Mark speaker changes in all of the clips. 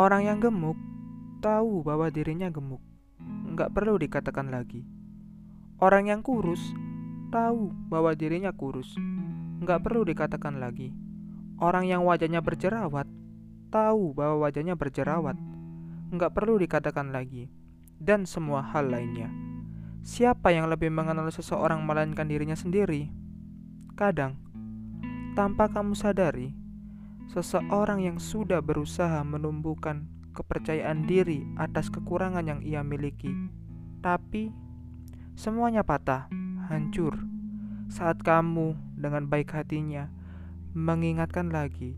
Speaker 1: Orang yang gemuk tahu bahwa dirinya gemuk, nggak perlu dikatakan lagi. Orang yang kurus tahu bahwa dirinya kurus, nggak perlu dikatakan lagi. Orang yang wajahnya berjerawat tahu bahwa wajahnya berjerawat, nggak perlu dikatakan lagi. Dan semua hal lainnya. Siapa yang lebih mengenal seseorang melainkan dirinya sendiri? Kadang, tanpa kamu sadari, seseorang yang sudah berusaha menumbuhkan kepercayaan diri atas kekurangan yang ia miliki, tapi semuanya patah, hancur saat kamu dengan baik hatinya mengingatkan lagi,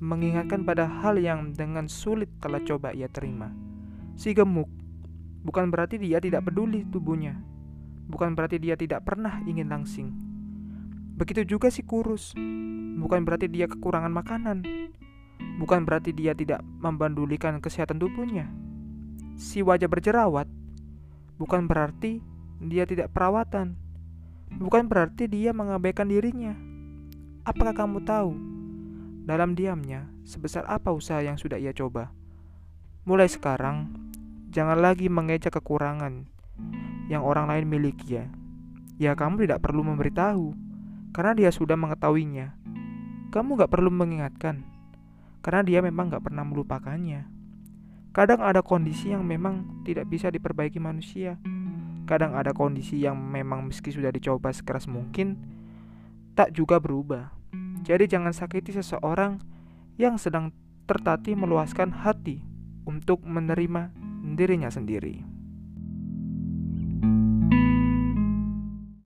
Speaker 1: mengingatkan pada hal yang dengan sulit telah coba ia terima. Si gemuk Bukan berarti dia tidak peduli tubuhnya. Bukan berarti dia tidak pernah ingin langsing. Begitu juga si kurus. Bukan berarti dia kekurangan makanan. Bukan berarti dia tidak membandulikan kesehatan tubuhnya. Si wajah berjerawat. Bukan berarti dia tidak perawatan. Bukan berarti dia mengabaikan dirinya. Apakah kamu tahu dalam diamnya sebesar apa usaha yang sudah ia coba? Mulai sekarang, Jangan lagi mengejek kekurangan yang orang lain miliki ya. Ya kamu tidak perlu memberitahu, karena dia sudah mengetahuinya. Kamu gak perlu mengingatkan, karena dia memang gak pernah melupakannya. Kadang ada kondisi yang memang tidak bisa diperbaiki manusia. Kadang ada kondisi yang memang meski sudah dicoba sekeras mungkin, tak juga berubah. Jadi jangan sakiti seseorang yang sedang tertatih meluaskan hati untuk menerima dirinya sendiri.